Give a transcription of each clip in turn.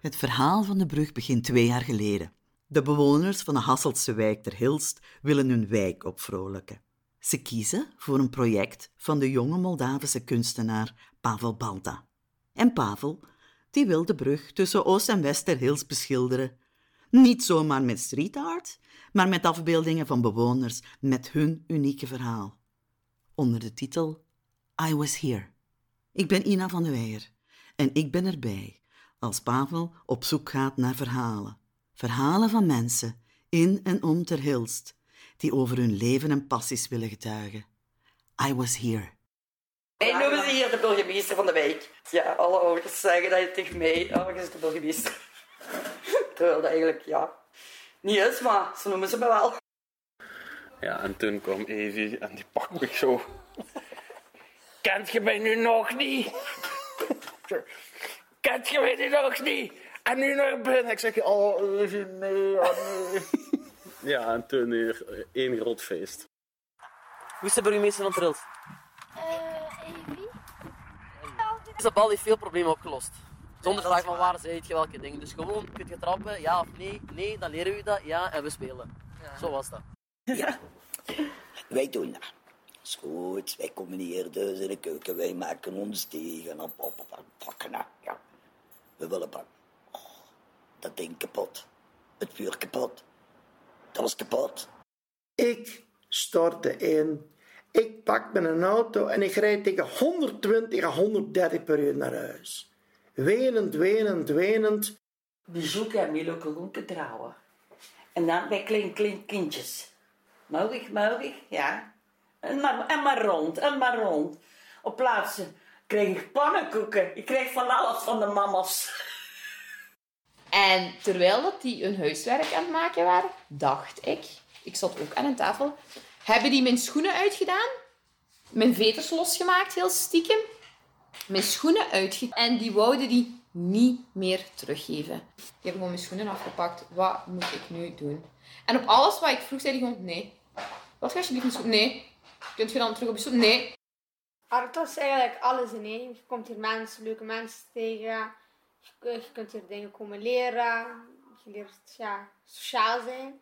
Het verhaal van de brug begint twee jaar geleden. De bewoners van de Hasseltse wijk ter Hilst willen hun wijk opvrolijken. Ze kiezen voor een project van de jonge Moldavische kunstenaar Pavel Balta. En Pavel, die wil de brug tussen Oost en West ter Hilst beschilderen. Niet zomaar met street art, maar met afbeeldingen van bewoners met hun unieke verhaal. Onder de titel I Was Here. Ik ben Ina van de Weijer en ik ben erbij als Pavel op zoek gaat naar verhalen. Verhalen van mensen in en om Ter Hilst die over hun leven en passies willen getuigen. I was here. Wij noemen ze hier de burgemeester van de wijk. Ja, alle ouders zeggen dat je tegen mij, oh, je is de burgemeester. Terwijl dat eigenlijk, ja, niet is, maar ze noemen ze me wel. Ja, en toen kwam Evie en die pakt me zo. Kent je mij nu nog niet? Kent je mij nu nog niet? En nu nog binnen. Ik zeg, oh, Evie, nee, oh, nee. Ja, en toen weer één groot feest. Hoe is de burgemeester van Trilt? Eh, Evie? Is dat bal heeft veel problemen opgelost. Zonder vraag van waar zei je welke dingen. Dus gewoon, kun je trappen, ja of nee? Nee, dan leren we dat, ja, en we spelen. Zo was dat. Wij doen dat. is goed. Wij komen hier dus in de keuken. Wij maken ons tegen. Op, op, op, op, pakken. Ja. Willen pakken. Oh, dat ding kapot. Het vuur kapot. Dat was kapot. Ik stortte in. Ik pak mijn auto en ik rijd tegen 120 à 130 per uur naar huis. Wenend, wenend, wenend. Bezoeken en Milo Koronke trouwen. En dan bij klein, klein kindjes. Mogelijk, mogelijk, ja. En maar, en maar rond, en maar rond. Op plaatsen kreeg ik pannenkoeken. Ik kreeg van alles van de mama's. En terwijl dat die hun huiswerk aan het maken waren, dacht ik, ik zat ook aan een tafel, hebben die mijn schoenen uitgedaan, mijn veters losgemaakt, heel stiekem, mijn schoenen uitgedaan en die wouden die niet meer teruggeven. Ik heb gewoon mijn schoenen afgepakt. Wat moet ik nu doen? En op alles wat ik vroeg, zei hij gewoon, nee. Wat ga je alsjeblieft mijn schoenen? Nee. Kunt je dan terug op je schoenen? Nee. Arto is eigenlijk alles in één. Je komt hier mensen, leuke mensen tegen. Je, kun- je kunt hier dingen komen leren. Je leert ja, sociaal zijn.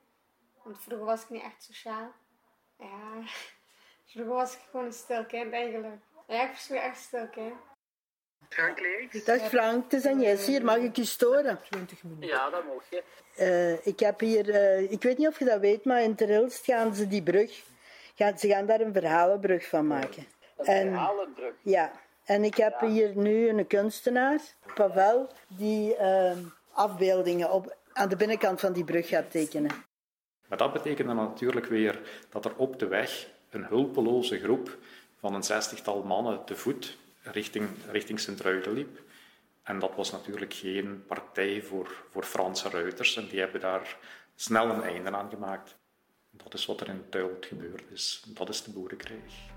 Want vroeger was ik niet echt sociaal. Ja, vroeger was ik gewoon een stil kind eigenlijk. Ja, ik was weer echt een stil kind. Dag Frank, het is Agnes hier. Mag ik je storen? Ja, dat mocht je. Eh, ik heb hier, eh, ik weet niet of je dat weet, maar in Terilst gaan ze die brug, gaan, ze gaan daar een verhalenbrug van maken. En, Halenbrug. ja, en ik heb hier nu een kunstenaar, Pavel, die eh, afbeeldingen op, aan de binnenkant van die brug gaat tekenen. Maar dat betekende natuurlijk weer dat er op de weg een hulpeloze groep van een zestigtal mannen te voet richting, richting Sint-Truiden liep. En dat was natuurlijk geen partij voor, voor Franse ruiters en die hebben daar snel een einde aan gemaakt. Dat is wat er in Tuilt gebeurd is. Dat is de boerenkrijg.